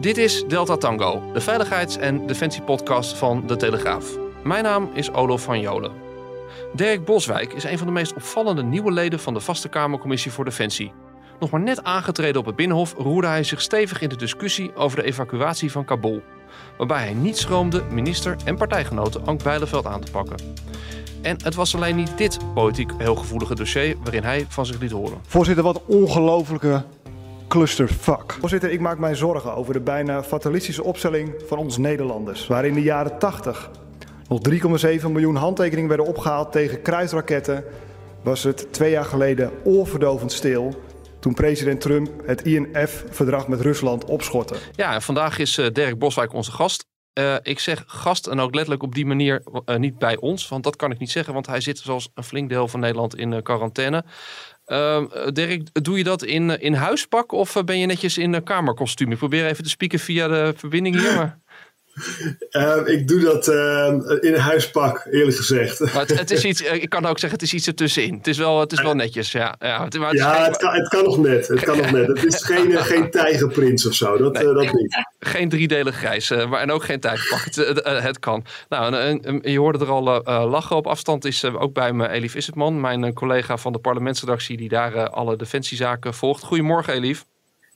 Dit is Delta Tango, de veiligheids- en defensiepodcast van De Telegraaf. Mijn naam is Olof van Jolen. Dirk Boswijk is een van de meest opvallende nieuwe leden van de Vaste Kamercommissie voor Defensie. Nog maar net aangetreden op het Binnenhof roerde hij zich stevig in de discussie over de evacuatie van Kabul. Waarbij hij niet schroomde minister en partijgenoten Ank Bijleveld aan te pakken. En het was alleen niet dit politiek heel gevoelige dossier waarin hij van zich liet horen. Voorzitter, wat ongelofelijke clusterfuck. Voorzitter, ik maak mij zorgen over de bijna fatalistische opstelling van ons Nederlanders. Waar in de jaren 80 nog 3,7 miljoen handtekeningen werden opgehaald tegen kruisraketten, was het twee jaar geleden oorverdovend stil toen president Trump het INF-verdrag met Rusland opschortte. Ja, en vandaag is uh, Dirk Boswijk onze gast. Uh, ik zeg gast en ook letterlijk op die manier uh, niet bij ons, want dat kan ik niet zeggen, want hij zit zoals een flink deel van Nederland in quarantaine. Dirk, doe je dat in, in huispak of ben je netjes in kamerkostuum? Ik probeer even te spieken via de verbinding hier, maar... Uh, ik doe dat uh, in een huispak, eerlijk gezegd. Maar het, het, is iets, eh, ik kan ook zeggen, het is iets ertussenin. Het is wel, het is wel netjes, ja. Ja, het, het, ja, het, kan, het kan nog net. Het kan nog net. Het is geen, geen tijgerprins of zo, dat, nee, uh, dat niet. Geen driedelig grijs, maar, en ook geen tijgerpak. Het, het, kan. Nou, en, en, je hoorde er al lachen op afstand is ook bij me Elif Issetman, mijn collega van de parlementsredactie die daar alle defensiezaken volgt. Goedemorgen Elif.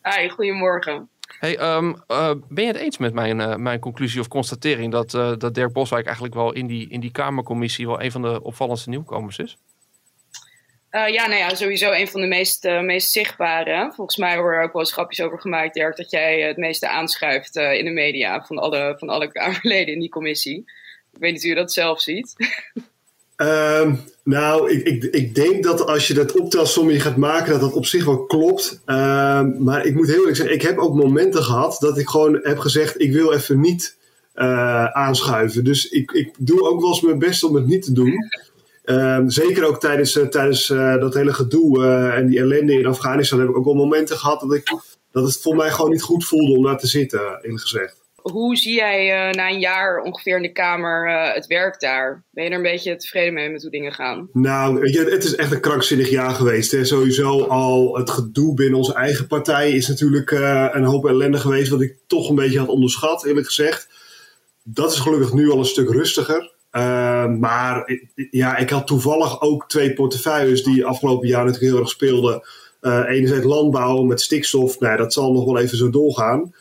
Hi, goedemorgen. Hey, um, uh, ben je het eens met mijn, uh, mijn conclusie of constatering dat, uh, dat Dirk Boswijk eigenlijk wel in die, in die Kamercommissie wel een van de opvallendste nieuwkomers is? ja, nou ja, sowieso een van de meest, meest zichtbare. Volgens mij worden er ook wel eens grapjes over gemaakt, Dirk, dat jij het meeste aanschuift in de media van alle, van alle Kamerleden in die commissie. Ik weet niet hoe je dat zelf ziet. Um, nou, ik, ik, ik denk dat als je dat optelsommetje gaat maken, dat dat op zich wel klopt. Um, maar ik moet heel eerlijk zeggen, ik heb ook momenten gehad dat ik gewoon heb gezegd, ik wil even niet uh, aanschuiven. Dus ik, ik doe ook wel eens mijn best om het niet te doen. Um, zeker ook tijdens, uh, tijdens uh, dat hele gedoe en die ellende in Afghanistan heb ik ook wel momenten gehad dat, ik, dat het voor mij gewoon niet goed voelde om daar te zitten, eerlijk gezegd. Hoe zie jij uh, na een jaar ongeveer in de Kamer uh, het werk daar? Ben je er een beetje tevreden mee met hoe dingen gaan? Nou, het is echt een krankzinnig jaar geweest. Hè. Sowieso al het gedoe binnen onze eigen partij is natuurlijk uh, een hoop ellende geweest, wat ik toch een beetje had onderschat, eerlijk gezegd. Dat is gelukkig nu al een stuk rustiger. maar ja, ik had toevallig ook twee portefeuilles die afgelopen jaar natuurlijk heel erg speelden. enerzijds landbouw met stikstof, nou, dat zal nog wel even zo doorgaan.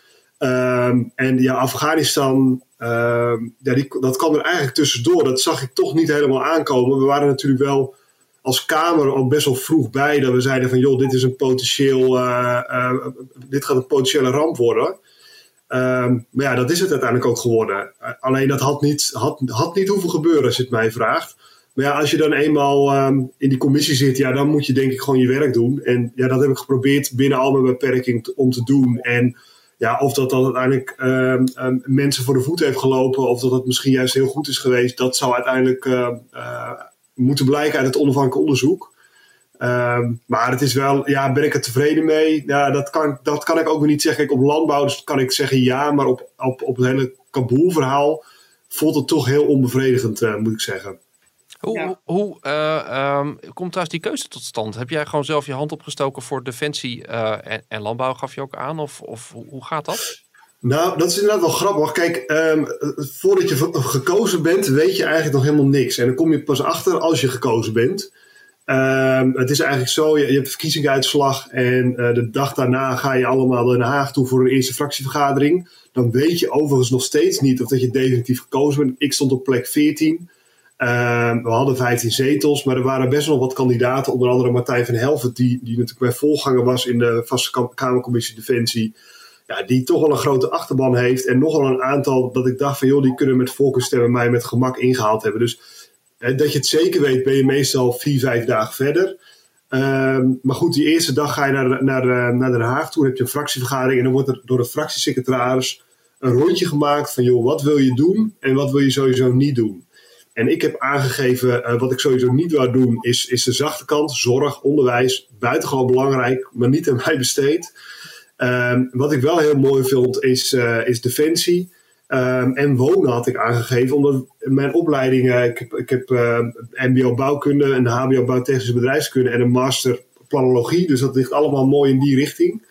Um, en ja, Afghanistan, um, ja, die, dat kwam er eigenlijk tussendoor. Dat zag ik toch niet helemaal aankomen. We waren natuurlijk wel als Kamer al best wel vroeg bij dat we zeiden van joh, dit is een potentieel, uh, uh, dit gaat een potentiële ramp worden. Um, maar ja, dat is het uiteindelijk ook geworden. Uh, alleen dat had niet, had, had niet hoeven gebeuren als je het mij vraagt. Maar ja, als je dan eenmaal in die commissie zit, ja, dan moet je denk ik gewoon je werk doen. En ja, dat heb ik geprobeerd binnen al mijn beperking om te doen. En ja, of dat dan uiteindelijk um, um, mensen voor de voet heeft gelopen, of dat het misschien juist heel goed is geweest, dat zou uiteindelijk uh, uh, moeten blijken uit het onafhankelijk onderzoek. Maar het is wel, ja, ben ik er tevreden mee? Ja, dat kan, dat kan ik ook weer niet zeggen. Kijk, op landbouw dus kan ik zeggen ja, maar op, op, op het hele Kabul-verhaal voelt het toch heel onbevredigend, uh, moet ik zeggen. Hoe, ja. hoe uh, um, komt thuis die keuze tot stand? Heb jij gewoon zelf je hand opgestoken voor defensie uh, en, en, landbouw, gaf je ook aan? Of, of hoe gaat dat? Nou, dat is inderdaad wel grappig. Kijk, um, voordat je gekozen bent, weet je eigenlijk nog helemaal niks. En dan kom je pas achter als je gekozen bent. Um, het is eigenlijk zo, je, je hebt verkiezingsuitslag en uh, de dag daarna ga je allemaal naar Den Haag toe voor een eerste fractievergadering. Dan weet je overigens nog steeds niet of dat je definitief gekozen bent. Ik stond op plek 14. Uh, we hadden 15 zetels, maar er waren best wel wat kandidaten. Onder andere Martijn van Helvert, die, die natuurlijk mijn voorganger was in de vaste Kamercommissie Defensie. Ja, die toch wel een grote achterban heeft. En nogal een aantal dat ik dacht van joh, die kunnen met voorkeurstemmen mij met gemak ingehaald hebben. Dus eh, dat je het zeker weet, ben je meestal vier, vijf dagen verder. Ehm, maar goed, die eerste dag ga je naar, naar, naar Den Haag toe, heb je een fractievergadering en dan wordt er door de fractiesecretaris een rondje gemaakt van joh, wat wil je doen en wat wil je sowieso niet doen. En ik heb aangegeven, uh, wat ik sowieso niet wil doen, is, is de zachte kant, zorg, onderwijs, buitengewoon belangrijk, maar niet aan mij besteed. Um, wat ik wel heel mooi vind, is, uh, is defensie. Um, en wonen had ik aangegeven, omdat mijn opleidingen, ik heb, ik heb uh, MBO bouwkunde, een HBO bouwtechnische bedrijfskunde en een master planologie. Dus dat ligt allemaal mooi in die richting.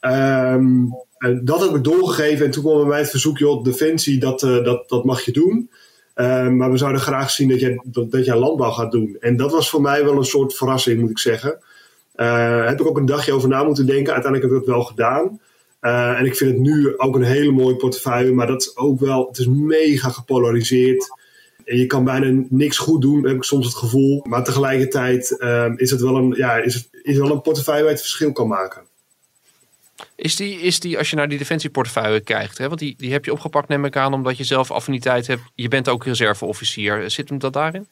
Um, dat heb ik doorgegeven en toen kwam bij mij het verzoek, joh, defensie, dat, dat, dat mag je doen. Uh, maar we zouden graag zien dat jij, dat, jij landbouw gaat doen. En dat was voor mij wel een soort verrassing, moet ik zeggen. Uh, heb ik ook een dagje over na moeten denken. Uiteindelijk heb ik dat wel gedaan. Uh, en ik vind het nu ook een hele mooie portefeuille. Maar dat is ook wel, het is mega gepolariseerd. En je kan bijna niks goed doen, heb ik soms het gevoel. Maar tegelijkertijd uh, is het wel een, ja, is het, is wel een portefeuille waar het verschil kan maken. Is die, is die, als je naar die defensieportefeuille kijkt, hè, want die, die heb je opgepakt, neem ik aan, omdat je zelf affiniteit hebt. Je bent ook reserveofficier. Zit hem dat daarin?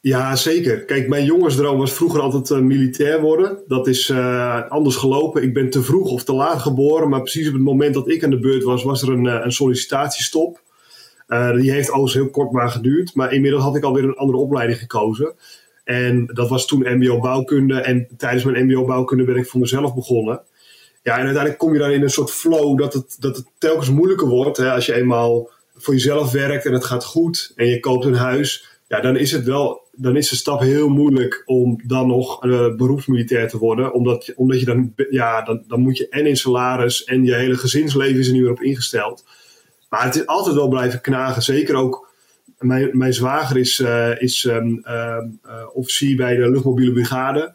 Ja, zeker. Kijk, mijn jongensdroom was vroeger altijd uh, militair worden. Dat is uh, anders gelopen. Ik ben te vroeg of te laat geboren, maar precies op het moment dat ik aan de beurt was, was er een, uh, een sollicitatiestop. die heeft overigens heel kort maar geduurd, maar inmiddels had ik alweer een andere opleiding gekozen. En dat was toen MBO bouwkunde. En tijdens mijn MBO bouwkunde ben ik voor mezelf begonnen. Ja, en uiteindelijk kom je dan in een soort flow dat het, dat het telkens moeilijker wordt. Hè, als je eenmaal voor jezelf werkt en het gaat goed en je koopt een huis. Ja, dan is het wel, dan is de stap heel moeilijk om dan nog uh, beroepsmilitair te worden. Omdat omdat je dan, ja, dan, dan moet je en in salaris en je hele gezinsleven is er niet meer op ingesteld. Maar het is altijd wel blijven knagen. Zeker ook, mijn, mijn zwager is, uh, is um, uh, officier bij de luchtmobiele brigade.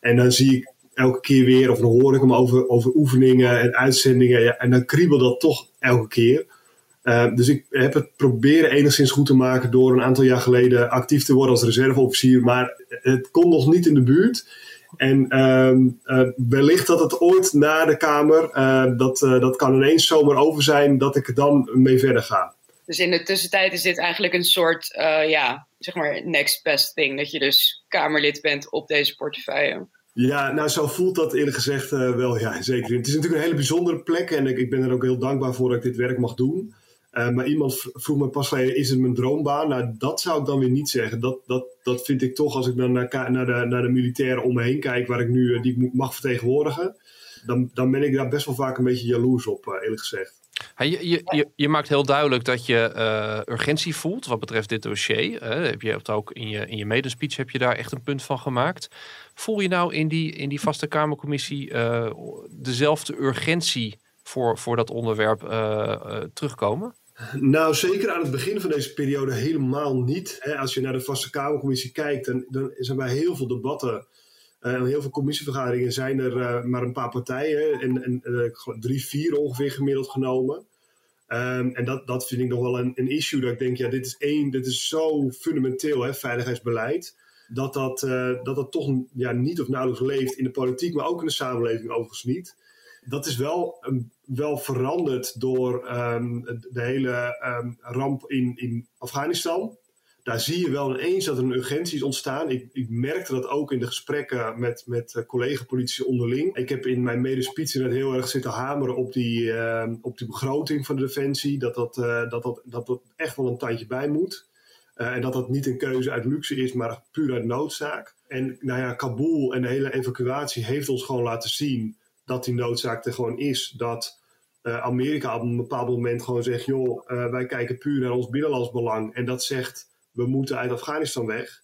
En dan zie ik elke keer weer, of dan hoor ik hem over, over oefeningen en uitzendingen. Ja, en dan kriebelt dat toch elke keer. Uh, dus ik heb het proberen enigszins goed te maken door een aantal jaar geleden actief te worden als reserveofficier. Maar het komt nog niet in de buurt. En uh, uh, wellicht dat het ooit na de Kamer, dat, dat kan ineens zomaar over zijn, dat ik er dan mee verder ga. Dus in de tussentijd is dit eigenlijk een soort, ja, zeg maar, next best thing. Dat je dus Kamerlid bent op deze portefeuille. Ja, nou zo voelt dat eerlijk gezegd uh, wel, ja zeker. Het is natuurlijk een hele bijzondere plek en ik, ik ben er ook heel dankbaar voor dat ik dit werk mag doen. Uh, maar iemand vroeg me pas geleden, is het mijn droombaan? Nou, dat zou ik dan weer niet zeggen. Dat, dat, dat vind ik toch, als ik dan naar, naar, de, naar de militairen om me heen kijk, waar ik nu uh, die mag vertegenwoordigen, dan, dan ben ik daar best wel vaak een beetje jaloers op, eerlijk gezegd. Je, je, je, je, maakt heel duidelijk dat je uh, urgentie voelt wat betreft dit dossier. Uh, heb je het ook in je, in je medespeech heb je daar echt een punt van gemaakt. Voel je nou in die, in die vaste Kamercommissie uh, dezelfde urgentie voor, voor dat onderwerp terugkomen? Nou, zeker aan het begin van deze periode helemaal niet. Hè, als je naar de vaste Kamercommissie kijkt, dan, dan zijn bij heel veel debatten uh, heel veel commissievergaderingen zijn er uh, maar een paar partijen. En, en uh, drie, vier ongeveer gemiddeld genomen. Um, en dat, dat vind ik nog wel een, een, issue. Dat ik denk, ja, dit is één, dit is zo fundamenteel, hè, veiligheidsbeleid. Dat dat, dat, dat toch ja, niet of nauwelijks leeft in de politiek, maar ook in de samenleving overigens niet. Dat is wel, um, wel veranderd door um, de hele ramp in, in Afghanistan daar zie je wel ineens dat er een urgentie is ontstaan. Ik, ik merkte dat ook in de gesprekken met, met uh, collega-politici onderling. Ik heb in mijn medespeech net heel erg zitten hameren op die, uh, op die begroting van de defensie. Dat dat, uh, dat, dat, dat dat echt wel een tandje bij moet. en dat dat niet een keuze uit luxe is, maar puur uit noodzaak. En nou ja, Kabul en de hele evacuatie heeft ons gewoon laten zien dat die noodzaak er gewoon is. Dat Amerika op een bepaald moment gewoon zegt: joh, wij kijken puur naar ons binnenlands belang. En dat zegt we moeten uit Afghanistan weg.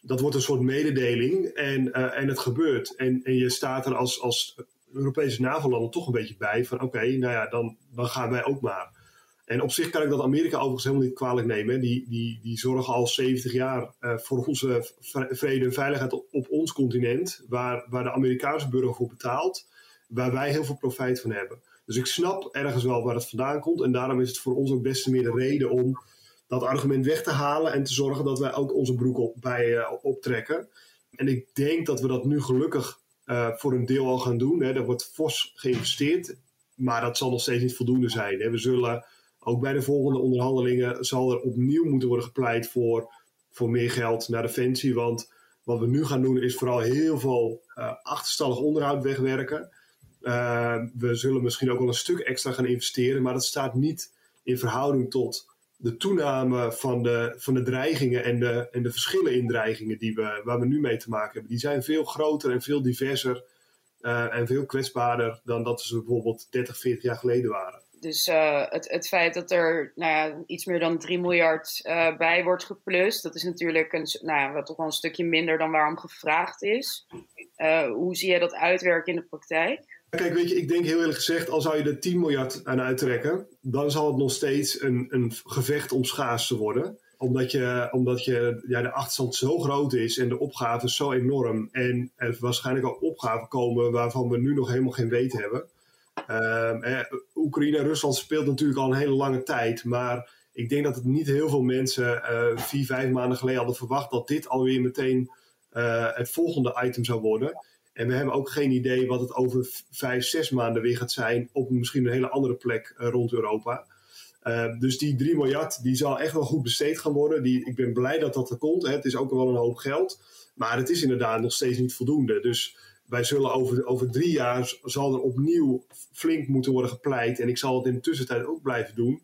Dat wordt een soort mededeling en, uh, en het gebeurt. En, en je staat er als, als Europese NAVO-landen toch een beetje bij van oké, nou ja, dan, dan gaan wij ook maar. En op zich kan ik dat Amerika overigens helemaal niet kwalijk nemen. Die, die, die zorgen al 70 jaar uh, voor onze vrede en veiligheid op, ons continent, waar, waar de Amerikaanse burger voor betaalt, waar wij heel veel profijt van hebben. Dus ik snap ergens wel waar het vandaan komt. En daarom is het voor ons ook best meer de reden om dat argument weg te halen en te zorgen dat wij ook onze broek op, bij uh, optrekken. En ik denk dat we dat nu gelukkig uh, voor een deel al gaan doen. Hè. Er wordt fors geïnvesteerd, maar dat zal nog steeds niet voldoende zijn. We zullen ook bij de volgende onderhandelingen zal er opnieuw moeten worden gepleit voor, voor meer geld naar defensie. Want Wat we nu gaan doen is vooral heel veel achterstallig onderhoud wegwerken. we zullen misschien ook wel een stuk extra gaan investeren, maar dat staat niet in verhouding tot de toename van de, van de dreigingen en de, en de verschillen in dreigingen die we, waar we nu mee te maken hebben. Die zijn veel groter en veel diverser uh, en veel kwetsbaarder dan dat ze bijvoorbeeld 30, 40 jaar geleden waren. Dus uh, het, het feit dat er nou ja, iets meer dan 3 miljard uh, bij wordt geplust, dat is natuurlijk een, nou ja, toch wel een stukje minder dan waarom gevraagd is. hoe zie jij dat uitwerken in de praktijk? Kijk, weet je, ik denk heel eerlijk gezegd, al zou je er 10 miljard aan uittrekken, dan zal het nog steeds een, een gevecht om schaars te worden. Omdat, je, omdat je, ja, de achterstand zo groot is en de opgave zo enorm. En er waarschijnlijk al opgaven komen waarvan we nu nog helemaal geen weten hebben. Uh, Oekraïne en Rusland speelt natuurlijk al een hele lange tijd. Maar ik denk dat het niet heel veel mensen uh, vier, vijf maanden geleden hadden verwacht dat dit alweer meteen uh, het volgende item zou worden. En we hebben ook geen idee wat het over vijf, zes maanden weer gaat zijn op misschien een hele andere plek uh, rond Europa. Uh, dus die 3 miljard die zal echt wel goed besteed gaan worden. Die, ik ben blij dat dat er komt. Hè. Het is ook wel een hoop geld. Maar het is inderdaad nog steeds niet voldoende. Dus wij zullen over, over drie jaar zal er opnieuw flink moeten worden gepleit. En ik zal het in de tussentijd ook blijven doen.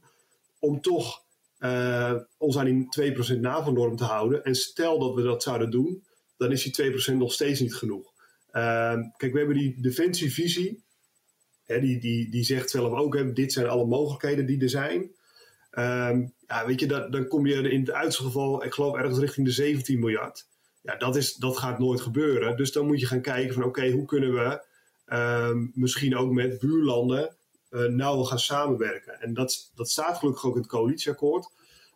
Om toch uh, ons aan die 2% NAVO-norm te houden. En stel dat we dat zouden doen, dan is die 2% nog steeds niet genoeg. Ehm, kijk, we hebben die defensievisie. Hè, die, die, die zegt zelf ook, hè, dit zijn alle mogelijkheden die er zijn. Ehm, ja, weet je, dan, dan kom je in het uiterste geval, ik geloof ergens richting de 17 miljard. Ja, dat, is, dat gaat nooit gebeuren. Dus dan moet je gaan kijken van oké, hoe kunnen we ehm, misschien ook met buurlanden uh, nauwer gaan samenwerken. En dat, dat staat gelukkig ook in het coalitieakkoord.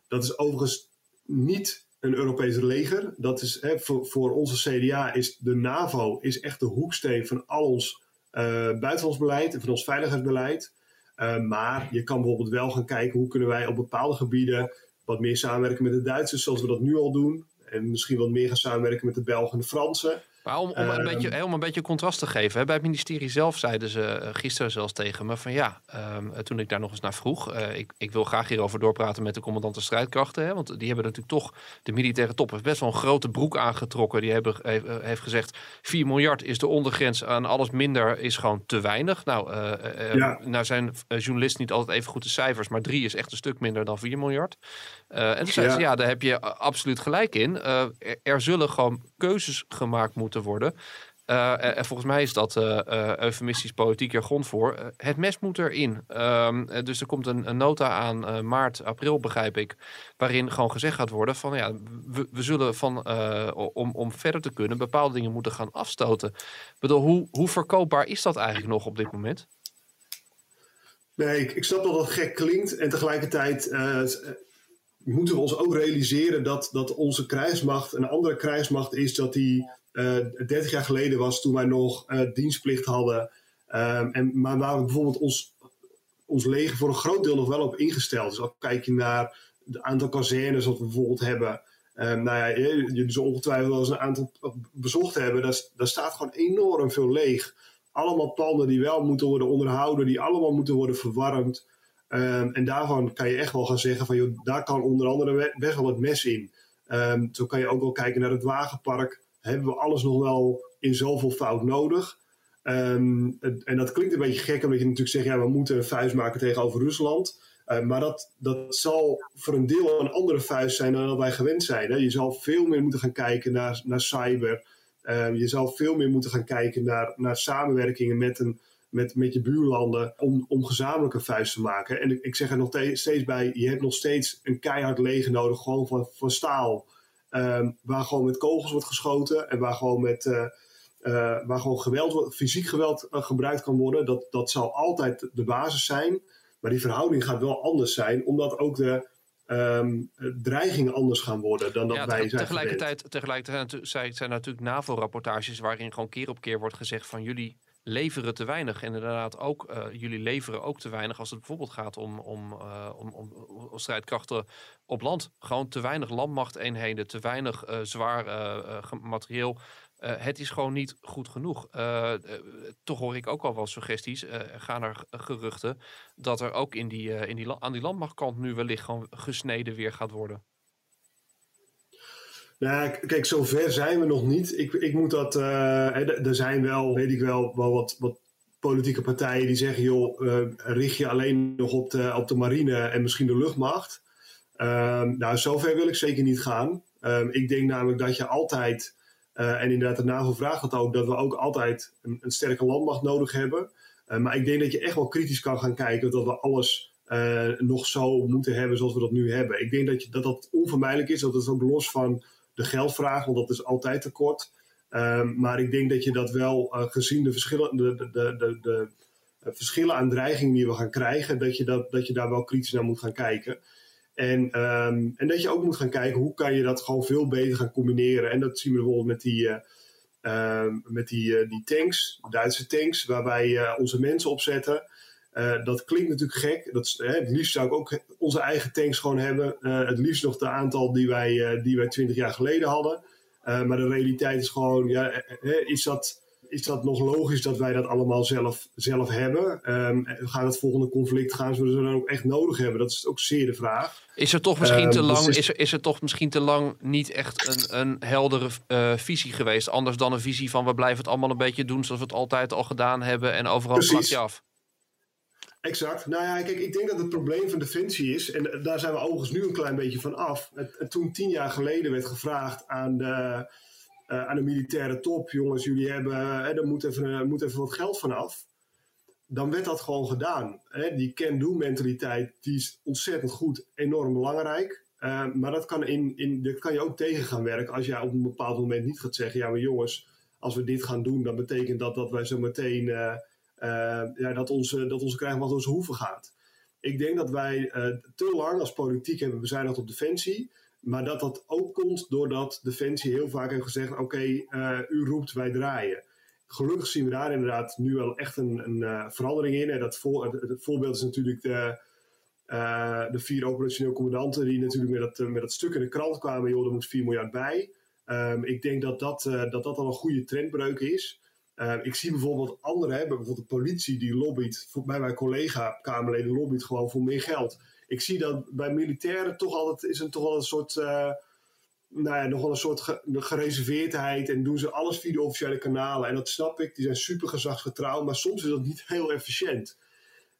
Dat is overigens niet een Europees leger. Dat is hè, voor, voor, onze CDA is de NAVO is echt de hoeksteen van al ons uh, buitenlands beleid en van ons veiligheidsbeleid. Uh, maar je kan bijvoorbeeld wel gaan kijken hoe kunnen wij op bepaalde gebieden wat meer samenwerken met de Duitsers, zoals we dat nu al doen. En misschien wat meer gaan samenwerken met de Belgen en de Fransen. Maar om, om, een, ehm, beetje, om een beetje contrast te geven. Hè, bij het ministerie zelf zeiden ze uh, gisteren zelfs tegen me van ja, um, toen ik daar nog eens naar vroeg. Uh, ik, ik wil graag hierover doorpraten met de commandanten strijdkrachten. Hè, want die hebben natuurlijk toch, de militaire top heeft best wel een grote broek aangetrokken. Die hebben, heeft, uh, heeft gezegd 4 miljard is de ondergrens aan alles minder is gewoon te weinig. Nou, ja. nou zijn journalisten niet altijd even goed de cijfers. Maar 3 is echt een stuk minder dan 4 miljard. en toen zeiden ja. ze ja, daar heb je absoluut gelijk in. Er, er zullen gewoon keuzes gemaakt moeten worden. Uh, en volgens mij is dat uh, uh, eufemistisch politiek jargon voor. het mes moet erin. Ehm, dus er komt een, een nota aan maart, april, begrijp ik. Waarin gewoon gezegd gaat worden: van ja, we, zullen van, om, om verder te kunnen bepaalde dingen moeten gaan afstoten. Ik bedoel, hoe, hoe verkoopbaar is dat eigenlijk nog op dit moment? Nee, ik, snap dat dat gek klinkt. En tegelijkertijd moeten we ons ook realiseren dat, dat onze krijgsmacht een andere krijgsmacht is dat die eh, 30 jaar geleden was toen wij nog uh, dienstplicht hadden. Um, en, maar waar we bijvoorbeeld ons, ons leger voor een groot deel nog wel op ingesteld. Dus als kijk je naar het aantal kazernes dat we bijvoorbeeld hebben. Um, nou ja, je, dus ongetwijfeld wel eens een aantal bezocht hebben. Daar, staat gewoon enorm veel leeg. Allemaal panden die wel moeten worden onderhouden, die allemaal moeten worden verwarmd. Um, en daarvan kan je echt wel gaan zeggen van, joh, daar kan onder andere best wel het mes in. Zo kan je ook wel kijken naar het wagenpark. Hebben we alles nog wel in zoveel fout nodig? Um, en dat klinkt een beetje gek, omdat je natuurlijk zegt, ja, we moeten een vuist maken tegenover Rusland. Uh, maar dat, dat zal voor een deel een andere vuist zijn dan wij gewend zijn. Hè? Je zal veel meer moeten gaan kijken naar, naar cyber. Uh, je zal veel meer moeten gaan kijken naar, naar samenwerkingen met een met, met je buurlanden om, om gezamenlijke vuist te maken. En ik, ik zeg er nog steeds bij, je hebt nog steeds een keihard leger nodig, gewoon van, van staal. Um, waar gewoon met kogels wordt geschoten en waar gewoon met... Uh, uh, waar gewoon geweld, fysiek geweld uh, gebruikt kan worden. Dat, dat zal altijd de basis zijn. Maar die verhouding gaat wel anders zijn, omdat ook de um, dreigingen anders gaan worden dan dat ja, wij zijn. Tegelijkertijd, tegelijkertijd zijn er natuurlijk NAVO-rapportages waarin gewoon keer op keer wordt gezegd van jullie leveren te weinig. En inderdaad ook, uh, jullie leveren ook te weinig als het bijvoorbeeld gaat om, om, uh, om, om, om, strijdkrachten op land. Gewoon te weinig landmachteenheden, te weinig uh, zwaar materieel. het is gewoon niet goed genoeg. toch hoor ik ook al wel suggesties, gaan er geruchten, dat er ook in die, in die, aan die landmachtkant nu wellicht gewoon gesneden weer gaat worden. Nou, kijk, zover zijn we nog niet. Ik, ik moet dat. Uh, er zijn wel, weet ik wel, wel wat, wat politieke partijen die zeggen: joh, uh, richt je alleen nog op de, op de marine en misschien de luchtmacht. Um, nou, zover wil ik zeker niet gaan. Um, ik denk namelijk dat je altijd, uh, en inderdaad, de NAVO vraagt dat ook, dat we ook altijd een, een sterke landmacht nodig hebben. maar ik denk dat je echt wel kritisch kan gaan kijken dat we alles nog zo moeten hebben zoals we dat nu hebben. Ik denk dat je, dat, dat onvermijdelijk is, dat het ook los van de geldvraag, want dat is altijd tekort. Um, maar ik denk dat je dat wel, uh, gezien de verschillen, de, de, de, de verschillen aan dreigingen die we gaan krijgen, dat je, dat, dat je daar wel kritisch naar moet gaan kijken. En, um, en dat je ook moet gaan kijken hoe kan je dat gewoon veel beter gaan combineren. En dat zien we bijvoorbeeld met die, uh, uh, met die, die tanks, Duitse tanks, waar wij onze mensen op zetten. Uh, dat klinkt natuurlijk gek. Dat, hè, het liefst zou ik ook onze eigen tanks gewoon hebben. Uh, het liefst nog de aantal die wij, uh, die wij 20 jaar geleden hadden. maar de realiteit is gewoon, ja, is, dat, is dat nog logisch dat wij dat allemaal zelf, zelf hebben? Um, gaat het volgende conflict gaan zullen ze dan ook echt nodig hebben? Dat is ook zeer de vraag. Is er toch misschien te lang, is, is, er, is er toch misschien te lang niet echt een, een heldere visie geweest? Anders dan een visie van we blijven het allemaal een beetje doen zoals we het altijd al gedaan hebben en overal plak je af. Exact. Nou ja, kijk, ik denk dat het probleem van Defensie is, en daar zijn we overigens nu een klein beetje van af. Toen tien jaar geleden werd gevraagd aan de, uh, aan de militaire top: jongens, jullie hebben, uh, er moet even, wat geld vanaf. Dan werd dat gewoon gedaan. Hè? Die can-do-mentaliteit die is ontzettend goed, enorm belangrijk. maar dat kan, in, in, kan je ook tegen gaan werken als jij op een bepaald moment niet gaat zeggen: ja, maar jongens, als we dit gaan doen, dan betekent dat dat wij zo meteen uh, ja, dat, onze, dat onze krijgsmacht onze hoeven gaat. Ik denk dat wij uh, te lang als politiek hebben bezuinigd op defensie. Maar dat dat ook komt doordat Defensie heel vaak heeft gezegd: oké, uh, u roept, wij draaien. Gelukkig zien we daar inderdaad nu wel echt een, een verandering in. En dat voor, het, voorbeeld is natuurlijk de, de vier operationeel commandanten die natuurlijk met dat, met dat stuk in de krant kwamen: joh, er moet 4 miljard bij. Um, ik denk dat dat, dat dat al een goede trendbreuk is. Uh, ik zie bijvoorbeeld anderen hebben, bijvoorbeeld de politie die lobbyt, bij mijn collega-Kamerleden lobbyt gewoon voor meer geld. Ik zie dat bij militairen toch altijd, is er toch wel een soort, uh, nou ja, nog een soort ge gereserveerdheid en doen ze alles via de officiële kanalen. En dat snap ik, die zijn super gezagsgetrouw, maar soms is dat niet heel efficiënt.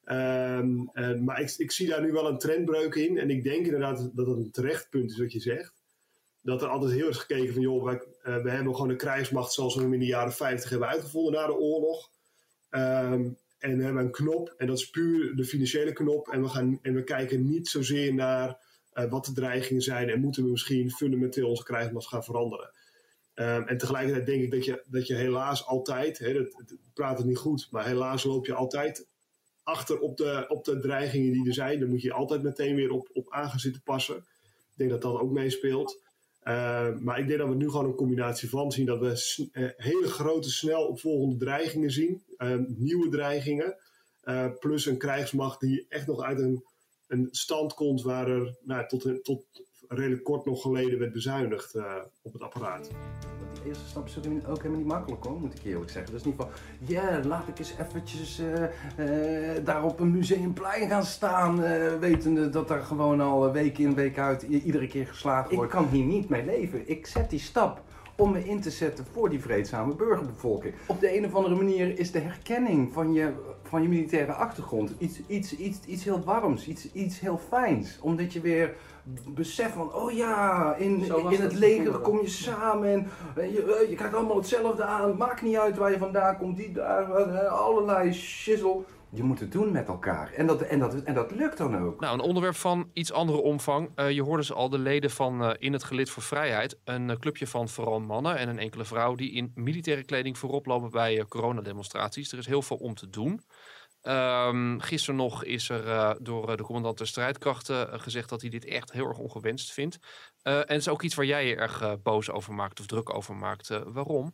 Um, uh, maar ik, ik, zie daar nu wel een trendbreuk in en ik denk inderdaad dat het een terecht punt is wat je zegt dat er altijd heel erg gekeken van, joh, uh, we hebben gewoon een krijgsmacht zoals we hem in de jaren 50 hebben uitgevonden na de oorlog. Um, en we hebben een knop, en dat is puur de financiële knop. En we, gaan, en we kijken niet zozeer naar uh, wat de dreigingen zijn en moeten we misschien fundamenteel onze krijgsmacht gaan veranderen. Um, en tegelijkertijd denk ik dat je, dat je helaas altijd, hè, praat het niet goed, maar helaas loop je altijd achter op de, op de dreigingen die er zijn. Daar moet je altijd meteen weer op, op aan zitten passen. Ik denk dat dat ook meespeelt. Uh, maar ik denk dat we nu gewoon een combinatie van zien. Dat we uh, hele grote, snel opvolgende dreigingen zien. Uh, nieuwe dreigingen. plus een krijgsmacht die echt nog uit een, een stand komt waar er nou, tot, tot redelijk kort nog geleden werd bezuinigd op het apparaat eerste stap is ook helemaal niet makkelijk hoor, moet ik eerlijk zeggen. Dat is niet van, ja, yeah, laat ik eens eventjes uh, uh, daar op een museumplein gaan staan, uh, wetende dat er gewoon al week in, week uit iedere keer geslagen wordt. Ik kan hier niet mee leven. Ik zet die stap om me in te zetten voor die vreedzame burgerbevolking. Op de een of andere manier is de herkenning van je, van je militaire achtergrond iets, iets, iets, iets heel warms, iets, iets heel fijns. Omdat je weer beseft van, oh ja, in, in het leger kom je samen en je, je krijgt allemaal hetzelfde aan. Maakt niet uit waar je vandaan komt, die daar, allerlei shizzle je moet het doen met elkaar. En dat, en dat, en dat lukt dan ook. Nou, een onderwerp van iets andere omvang. Uh, je hoorde ze al de leden van uh, In het Gelid voor Vrijheid. Een uh, clubje van vooral mannen en een enkele vrouw... die in militaire kleding voorop lopen bij coronademonstraties. Er is heel veel om te doen. Um, gisteren nog is er door de commandant der strijdkrachten gezegd... dat hij dit echt heel erg ongewenst vindt. en het is ook iets waar jij je erg boos over maakt of druk over maakt. waarom?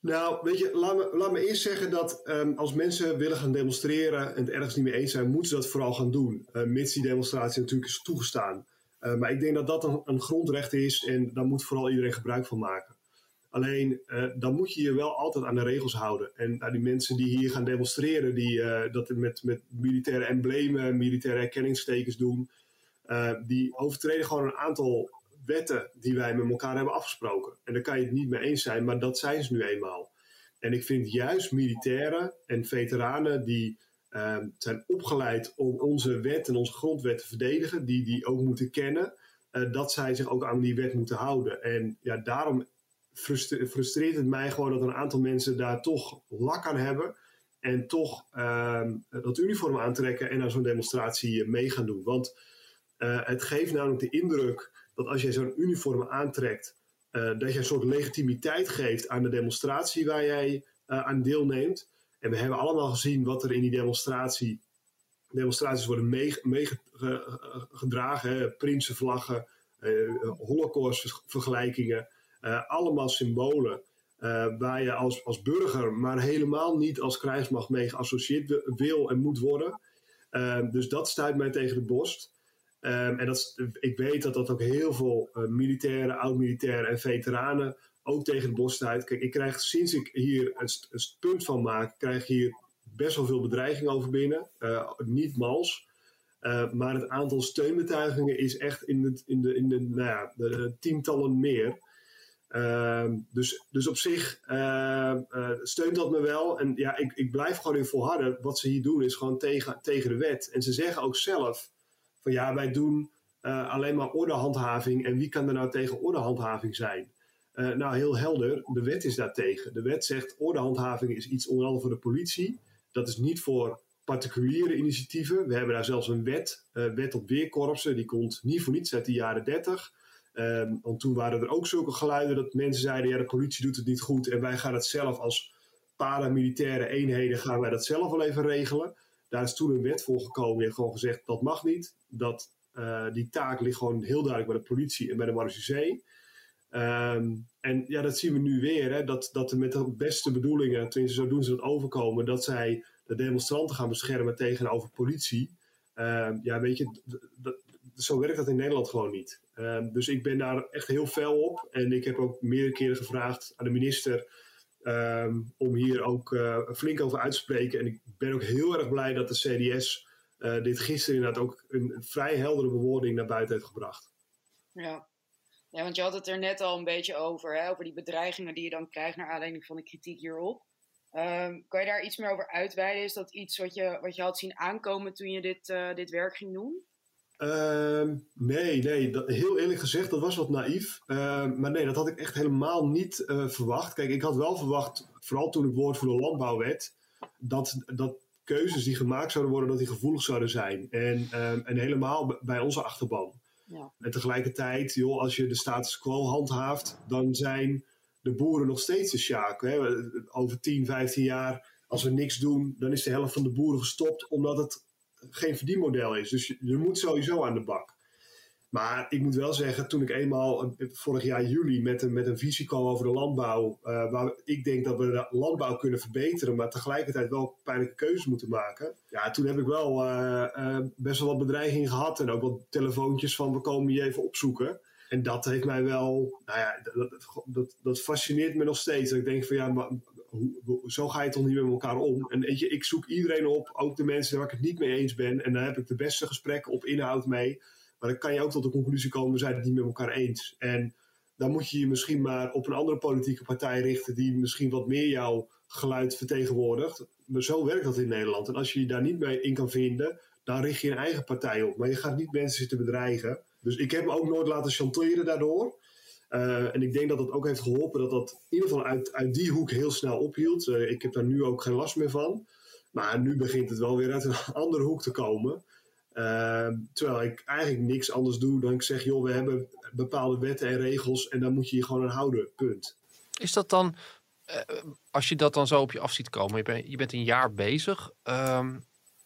Nou, weet je, laat me, laat me eerst zeggen dat um, als mensen willen gaan demonstreren en het ergens niet mee eens zijn, moeten ze dat vooral gaan doen. Uh, mits die demonstratie natuurlijk is toegestaan. Uh, maar ik denk dat dat een, grondrecht is en daar moet vooral iedereen gebruik van maken. Alleen, uh, dan moet je je wel altijd aan de regels houden. En die mensen die hier gaan demonstreren, die dat met, met militaire emblemen, militaire herkenningstekens doen, die overtreden gewoon een aantal wetten die wij met elkaar hebben afgesproken. En daar kan je het niet mee eens zijn, maar dat zijn ze nu eenmaal. En ik vind juist militairen en veteranen die ehm, zijn opgeleid om onze wet en onze grondwet te verdedigen, die die ook moeten kennen, uh, dat zij zich ook aan die wet moeten houden. En ja, daarom frustreert het mij gewoon dat een aantal mensen daar toch lak aan hebben. En toch uh, dat uniform aantrekken en aan zo'n demonstratie mee gaan doen. Want uh, het geeft namelijk de indruk dat als jij zo'n uniform aantrekt, uh, dat je een soort legitimiteit geeft aan de demonstratie waar jij aan deelneemt. En we hebben allemaal gezien wat er in die demonstratie, demonstraties worden meegedragen. Mee, prinsenvlaggen, holocaustvergelijkingen. Uh, allemaal symbolen waar je als, als burger, maar helemaal niet als krijgsmacht mee geassocieerd wil en moet worden. Dus dat stuit mij tegen de borst. Um, en dat, ik weet dat dat ook heel veel militairen, oud-militairen en veteranen ook tegen de borst stuit. Kijk, ik krijg sinds ik hier een, punt van maak, krijg hier best wel veel bedreigingen over binnen. niet mals. Uh, maar het aantal steunbetuigingen is echt in, in, de, in de, nou ja, de tientallen meer. Uh, dus, dus op zich uh, steunt dat me wel. En ja, ik, ik blijf gewoon in volharden. Wat ze hier doen is gewoon tegen, tegen de wet. En ze zeggen ook zelf van ja, wij doen uh, alleen maar ordehandhaving. En wie kan er nou tegen ordehandhaving zijn? nou, heel helder, de wet is daartegen. De wet zegt ordehandhaving is iets onder andere voor de politie. Dat is niet voor particuliere initiatieven. We hebben daar zelfs een wet, wet op weerkorpsen. Die komt niet voor niets uit de jaren 30. Um, want toen waren er ook zulke geluiden dat mensen zeiden: ja, de politie doet het niet goed en wij gaan het zelf als paramilitaire eenheden gaan wij dat zelf wel even regelen. Daar is toen een wet voor gekomen heeft gewoon gezegd dat mag niet. Dat, uh, die taak ligt gewoon heel duidelijk bij de politie en bij de marechaussee. Um, en ja, dat zien we nu weer. Hè, dat, dat er met de beste bedoelingen, tenminste zo doen ze dat overkomen, dat zij de demonstranten gaan beschermen tegenover politie. Uh, ja, weet je, zo werkt dat in Nederland gewoon niet. Uh, dus ik ben daar echt heel fel op. En ik heb ook meerdere keren gevraagd aan de minister um, om hier ook uh, flink over uit te spreken. En ik ben ook heel erg blij dat de CDS uh, dit gisteren inderdaad ook een, vrij heldere bewoording naar buiten heeft gebracht. Ja. ja, want je had het er net al een beetje over, hè, over die bedreigingen die je dan krijgt naar aanleiding van de kritiek hierop. Um, kan je daar iets meer over uitweiden? Is dat iets wat je, wat je had zien aankomen toen je dit, uh, dit werk ging doen? Uh, nee, nee. Dat, heel eerlijk gezegd, dat was wat naïef. Uh, maar nee, dat had ik echt helemaal niet uh, verwacht. Kijk, ik had wel verwacht, vooral toen ik woord voor de landbouw werd, dat, dat keuzes die gemaakt zouden worden, dat die gevoelig zouden zijn. En, ehm, en helemaal bij onze achterban. Ja. En tegelijkertijd, joh, als je de status quo handhaaft, dan zijn de boeren nog steeds de sjaak. Hè? Over 10, 15 jaar, als we niks doen, dan is de helft van de boeren gestopt omdat het geen verdienmodel is. Dus je, moet sowieso aan de bak. Maar ik moet wel zeggen, toen ik eenmaal vorig jaar juli met een, met een visie kwam over de landbouw, uh, waar ik denk dat we de landbouw kunnen verbeteren, maar tegelijkertijd wel pijnlijke keuzes moeten maken. Ja, toen heb ik wel uh, best wel wat bedreigingen gehad en ook wat telefoontjes van we komen je even opzoeken. En dat heeft mij wel, nou ja, dat, dat, dat fascineert me nog steeds. Dat ik denk van ja, maar zo ga je toch niet met elkaar om? En weet je, ik zoek iedereen op, ook de mensen waar ik het niet mee eens ben. En daar heb ik de beste gesprekken op inhoud mee. Maar dan kan je ook tot de conclusie komen, we zijn het niet met elkaar eens. En dan moet je je misschien maar op een andere politieke partij richten die misschien wat meer jouw geluid vertegenwoordigt. Maar zo werkt dat in Nederland. En als je je daar niet mee in kan vinden, dan richt je een eigen partij op. Maar je gaat niet mensen zitten bedreigen. Dus ik heb me ook nooit laten chanteren daardoor. Uh, en ik denk dat dat ook heeft geholpen dat dat in ieder geval uit, uit die hoek heel snel ophield. Uh, ik heb daar nu ook geen last meer van. Maar nu begint het wel weer uit een andere hoek te komen. Uh, terwijl ik eigenlijk niks anders doe dan ik zeg: joh, we hebben bepaalde wetten en regels en daar moet je je gewoon aan houden. Punt. Is dat dan, als je dat dan zo op je af ziet komen, je bent, je bent een jaar bezig, ehm,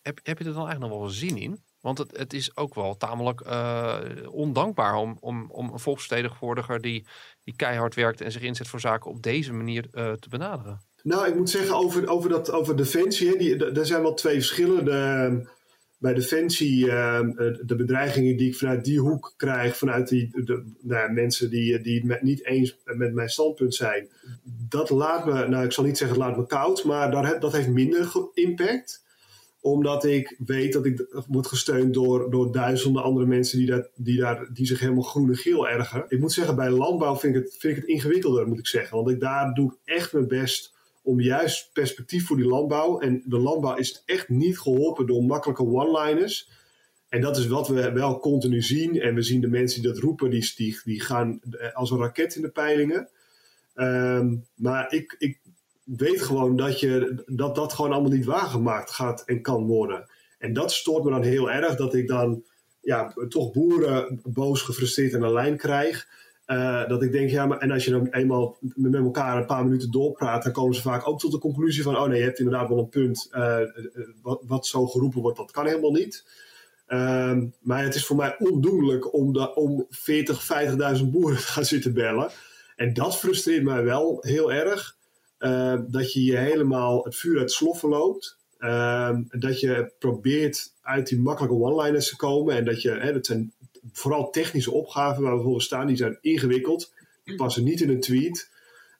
heb, heb je er dan eigenlijk nog wel zin in? Want het, het is ook wel tamelijk uh, ondankbaar om, om, om een volksvertegenwoordiger die, die keihard werkt en zich inzet voor zaken op deze manier uh, te benaderen. Nou, ik moet zeggen over, over, dat, over Defensie, er zijn wel twee verschillen. De, bij Defensie, uh, de bedreigingen die ik vanuit die hoek krijg, vanuit die nou, mensen die, die het niet eens met mijn standpunt zijn, dat laat me, nou ik zal niet zeggen laat me koud, maar dat heeft minder impact. Omdat ik weet dat ik word gesteund door, door duizenden andere mensen die, dat, die, daar, die zich helemaal groen en geel ergeren. Ik moet zeggen, bij landbouw vind ik het, vind ik het ingewikkelder, moet ik zeggen. Want ik, daar doe ik echt mijn best om juist perspectief voor die landbouw. En de landbouw is echt niet geholpen door makkelijke one-liners. En dat is wat we wel continu zien. En we zien de mensen die dat roepen, die, die, die gaan eh, als een raket in de peilingen. Ehm, maar ik, ik weet gewoon dat, je, dat dat gewoon allemaal niet waargemaakt gaat en kan worden. En dat stoort me dan heel erg, dat ik dan ja, toch boeren boos, gefrustreerd aan lijn krijg. Uh, dat ik denk, ja, maar en als je dan eenmaal met elkaar een paar minuten doorpraat, dan komen ze vaak ook tot de conclusie van, oh nee, je hebt inderdaad wel een punt. Uh, wat, wat zo geroepen wordt, dat kan helemaal niet. Uh, maar het is voor mij ondoenlijk om, de, om 40, 50.000 boeren te gaan zitten bellen. En dat frustreert mij wel heel erg. Uh, dat je je helemaal het vuur uit sloffen loopt. Uh, dat je probeert uit die makkelijke one-liners te komen. En dat je, hè, dat zijn vooral technische opgaven waar we voor staan, die zijn ingewikkeld. Die passen niet in een tweet.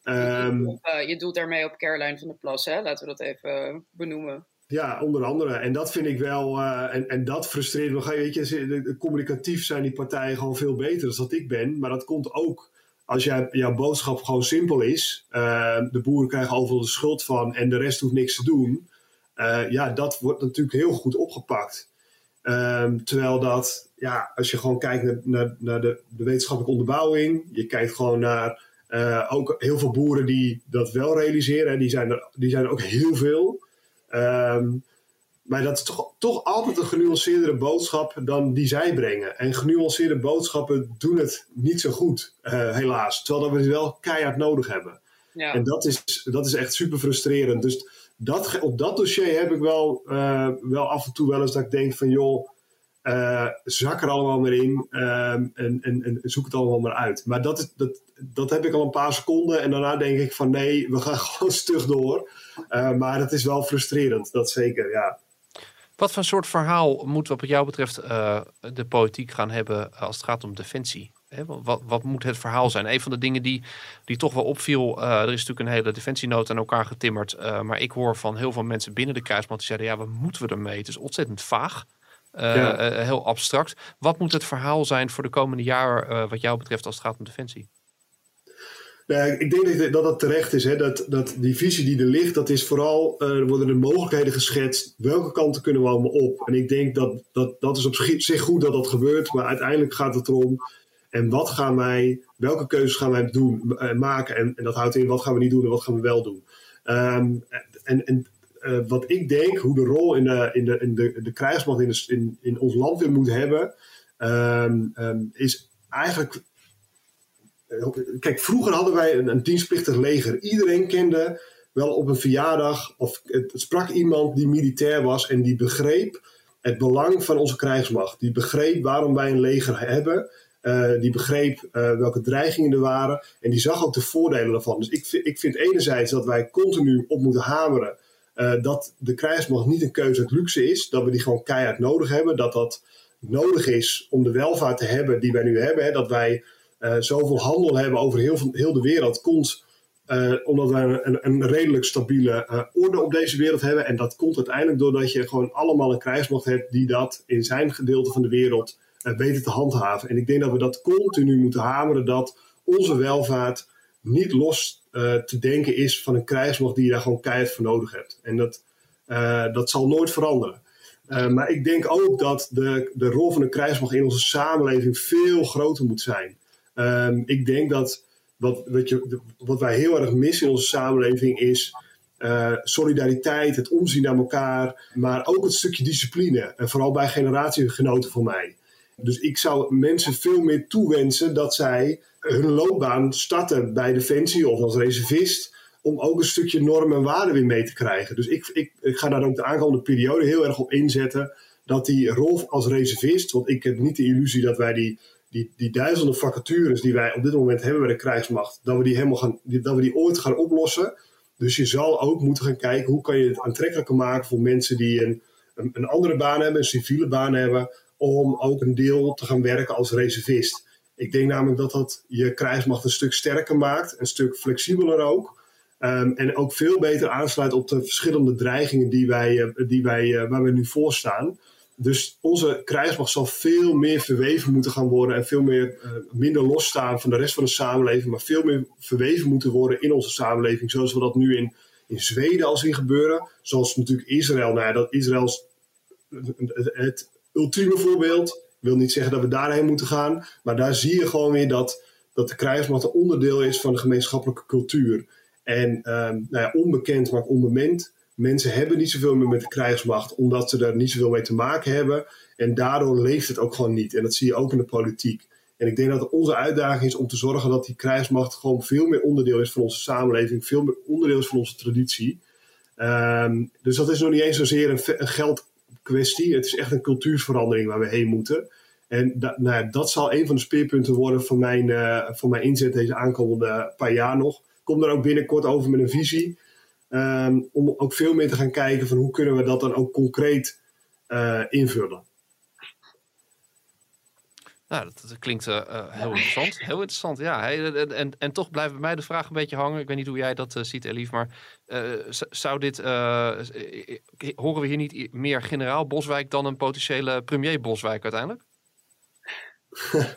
Um, uh, je doelt daarmee op Caroline van der Plas, hè? laten we dat even benoemen. Ja, onder andere. En dat vind ik wel, uh, en, en dat frustreert me. Weet je, communicatief zijn die partijen gewoon veel beter dan dat ik ben. Maar dat komt ook als jij, jouw boodschap gewoon simpel is. Uh, de boeren krijgen overal de schuld van en de rest hoeft niks te doen. Uh, ja, dat wordt natuurlijk heel goed opgepakt. Um, terwijl dat, ja, als je gewoon kijkt naar, naar, de, wetenschappelijke onderbouwing, je kijkt gewoon naar uh, ook heel veel boeren die dat wel realiseren, die zijn er, die zijn ook heel veel. Um, maar dat is toch, toch altijd een genuanceerdere boodschap dan die zij brengen. En genuanceerde boodschappen doen het niet zo goed, uh, helaas. Terwijl we het wel keihard nodig hebben. Ja. En dat is, dat is echt super frustrerend. Dus dat, op dat dossier heb ik wel, uh, wel af en toe wel eens dat ik denk van joh, uh, zak er allemaal maar in en, en, en, zoek het allemaal maar uit. Maar dat, is, dat, dat heb ik al een paar seconden en daarna denk ik van nee, we gaan gewoon stug door. maar het is wel frustrerend, dat zeker, ja. Wat voor soort verhaal moet wat jou betreft uh, de politiek gaan hebben als het gaat om defensie? He, wat, wat, moet het verhaal zijn? Een van de dingen die, die toch wel opviel, uh, er is natuurlijk een hele defensienoot aan elkaar getimmerd. Uh, maar ik hoor van heel veel mensen binnen de kruismacht die zeiden, ja, wat moeten we ermee? Het is ontzettend vaag. Ja. heel abstract. Wat moet het verhaal zijn voor de komende jaren wat jou betreft als het gaat om defensie? Nou, ik denk dat dat terecht is. Hè? Dat, dat die visie die er ligt, dat is vooral, er worden de mogelijkheden geschetst. Welke kanten kunnen we allemaal op? En ik denk dat dat, dat is op zich goed dat dat gebeurt. Maar uiteindelijk gaat het erom, en wat gaan wij, welke keuzes gaan wij doen, uh, maken? En, en, dat houdt in, wat gaan we niet doen en wat gaan we wel doen? Um, en en uh, wat ik denk, hoe de rol in de, in de, in de, de krijgsmacht in, in, in ons land weer moet hebben, um, um, is eigenlijk Kijk, vroeger hadden wij een, een dienstplichtig leger. Iedereen kende wel op een verjaardag of het, sprak iemand die militair was en die begreep het belang van onze krijgsmacht. Die begreep waarom wij een leger hebben. Uh, die begreep uh, welke dreigingen er waren. En die zag ook de voordelen daarvan. Dus ik, ik vind enerzijds dat wij continu op moeten hameren. Uh, dat de krijgsmacht niet een keuze uit luxe is. Dat we die gewoon keihard nodig hebben. Dat dat nodig is om de welvaart te hebben die wij nu hebben. Hè. Dat wij uh, zoveel handel hebben over heel, heel de wereld, komt uh, omdat we een, een redelijk stabiele uh, orde op deze wereld hebben. En dat komt uiteindelijk doordat je gewoon allemaal een krijgsmacht hebt die dat in zijn gedeelte van de wereld weten te handhaven. En ik denk dat we dat continu moeten hameren, dat onze welvaart niet los te denken is van een krijgsmacht die je daar gewoon keihard voor nodig hebt. En dat, dat zal nooit veranderen. maar ik denk ook dat de, de rol van de krijgsmacht in onze samenleving veel groter moet zijn. Um, ik denk dat wat, wat, je, wat wij heel erg missen in onze samenleving is uh, solidariteit, het omzien naar elkaar, maar ook het stukje discipline. En vooral bij generatiegenoten van mij. Dus ik zou mensen veel meer toewensen dat zij hun loopbaan starten bij Defensie of als reservist. Om ook een stukje normen en waarden weer mee te krijgen. Dus ik, ik, ik ga daar ook de aankomende periode heel erg op inzetten. Dat die rol als reservist, want ik heb niet de illusie dat wij die die, die duizenden vacatures die wij op dit moment hebben bij de krijgsmacht, dat we die, helemaal gaan, dat we die ooit gaan oplossen. Dus je zal ook moeten gaan kijken hoe kan je het aantrekkelijker maken voor mensen die een, een, andere baan hebben, een civiele baan hebben, om ook een deel te gaan werken als reservist. Ik denk namelijk dat dat je krijgsmacht een stuk sterker maakt, een stuk flexibeler ook. Ehm, en ook veel beter aansluit op de verschillende dreigingen die wij, die wij, waar we nu voor staan. Dus onze krijgsmacht zal veel meer verweven moeten gaan worden en veel meer, minder losstaan van de rest van de samenleving, maar veel meer verweven moeten worden in onze samenleving, zoals we dat nu in, in Zweden al zien gebeuren. Zoals natuurlijk Israël, nou dat Israël het ultieme voorbeeld. Wil niet zeggen dat we daarheen moeten gaan, maar daar zie je gewoon weer dat, dat de krijgsmacht een onderdeel is van de gemeenschappelijke cultuur. En ehm, nou ja, onbekend maakt onbemind. Mensen hebben niet zoveel meer met de krijgsmacht, omdat ze er niet zoveel mee te maken hebben. En daardoor leeft het ook gewoon niet. En dat zie je ook in de politiek. En ik denk dat onze uitdaging is om te zorgen dat die krijgsmacht gewoon veel meer onderdeel is van onze samenleving, veel meer onderdeel is van onze traditie. Um, dus dat is nog niet eens zozeer een, geldkwestie. Het is echt een cultuurverandering waar we heen moeten. En dat, nou dat zal een van de speerpunten worden van mijn, uh, van mijn inzet deze aankomende paar jaar nog. Ik kom er ook binnenkort over met een visie. Um, om ook veel meer te gaan kijken van hoe kunnen we dat dan ook concreet uh, invullen. Nou, dat, klinkt uh, heel interessant. Heel interessant, ja. En, en, en, toch blijft bij mij de vraag een beetje hangen. Ik weet niet hoe jij dat uh, ziet, Elief. Maar zou dit... horen we hier niet meer generaal Boswijk dan een potentiële premier Boswijk uiteindelijk?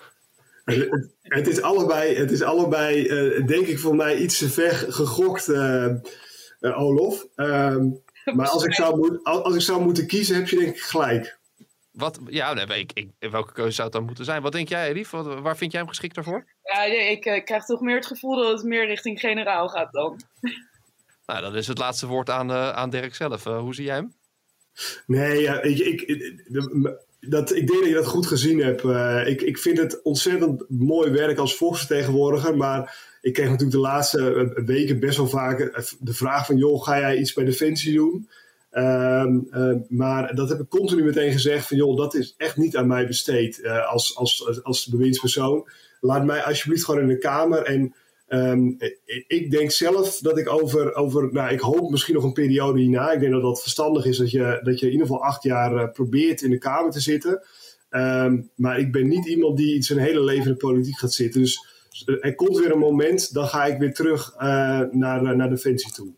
het is allebei, het is allebei denk ik voor mij iets te ver gegokt, Olof. Ehm, maar als ik, zou, als ik zou moeten kiezen, heb je denk ik gelijk. Wat, ja, nee, ik, ik, welke keuze zou het dan moeten zijn? Wat denk jij, Elief? waar vind jij hem geschikt daarvoor? Ja, ik uh, krijg toch meer het gevoel dat het meer richting generaal gaat dan. Nou, dan is het laatste woord aan, uh, aan Dirk zelf. Uh, hoe zie jij hem? Nee, ja, ik, ik, dat, ik denk dat je dat goed gezien hebt. ik, ik vind het ontzettend mooi werk als volksvertegenwoordiger. Maar ik kreeg natuurlijk de laatste weken best wel vaak de vraag van... joh, ga jij iets bij Defensie doen? Uh, maar dat heb ik continu meteen gezegd van joh, dat is echt niet aan mij besteed als, als, als bewindspersoon. Laat mij alsjeblieft gewoon in de Kamer. En um, ik denk zelf dat ik over, over, nou ik hoop misschien nog een periode hierna. Ik denk dat dat verstandig is dat je, dat je in ieder geval acht jaar probeert in de Kamer te zitten. Um, maar ik ben niet iemand die zijn hele leven in de politiek gaat zitten. Dus er komt weer een moment, dan ga ik weer terug naar, naar Defensie toe.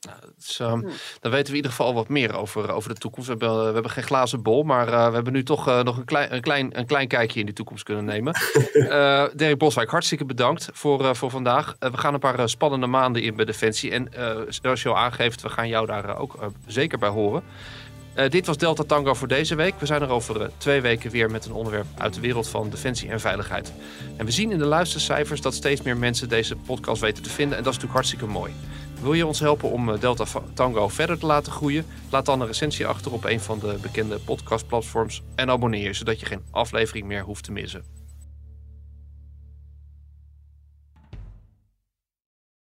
Nou, dus, um, dan weten we in ieder geval wat meer over, over de toekomst. We hebben, we hebben geen glazen bol, maar uh, we hebben nu toch uh, nog een klein, een, klein, een klein kijkje in de toekomst kunnen nemen. uh, Dirk Boswijk, hartstikke bedankt voor, voor vandaag. we gaan een paar spannende maanden in bij Defensie. En zoals je al aangeeft, we gaan jou daar ook zeker bij horen. Dit was Delta Tango voor deze week. We zijn er over twee weken weer met een onderwerp uit de wereld van defensie en veiligheid. En we zien in de luistercijfers dat steeds meer mensen deze podcast weten te vinden. En dat is natuurlijk hartstikke mooi. Wil je ons helpen om eh, Delta Tango verder te laten groeien? Laat dan een recensie achter op een van de bekende podcastplatforms en abonneer je, zodat je geen aflevering meer hoeft te missen.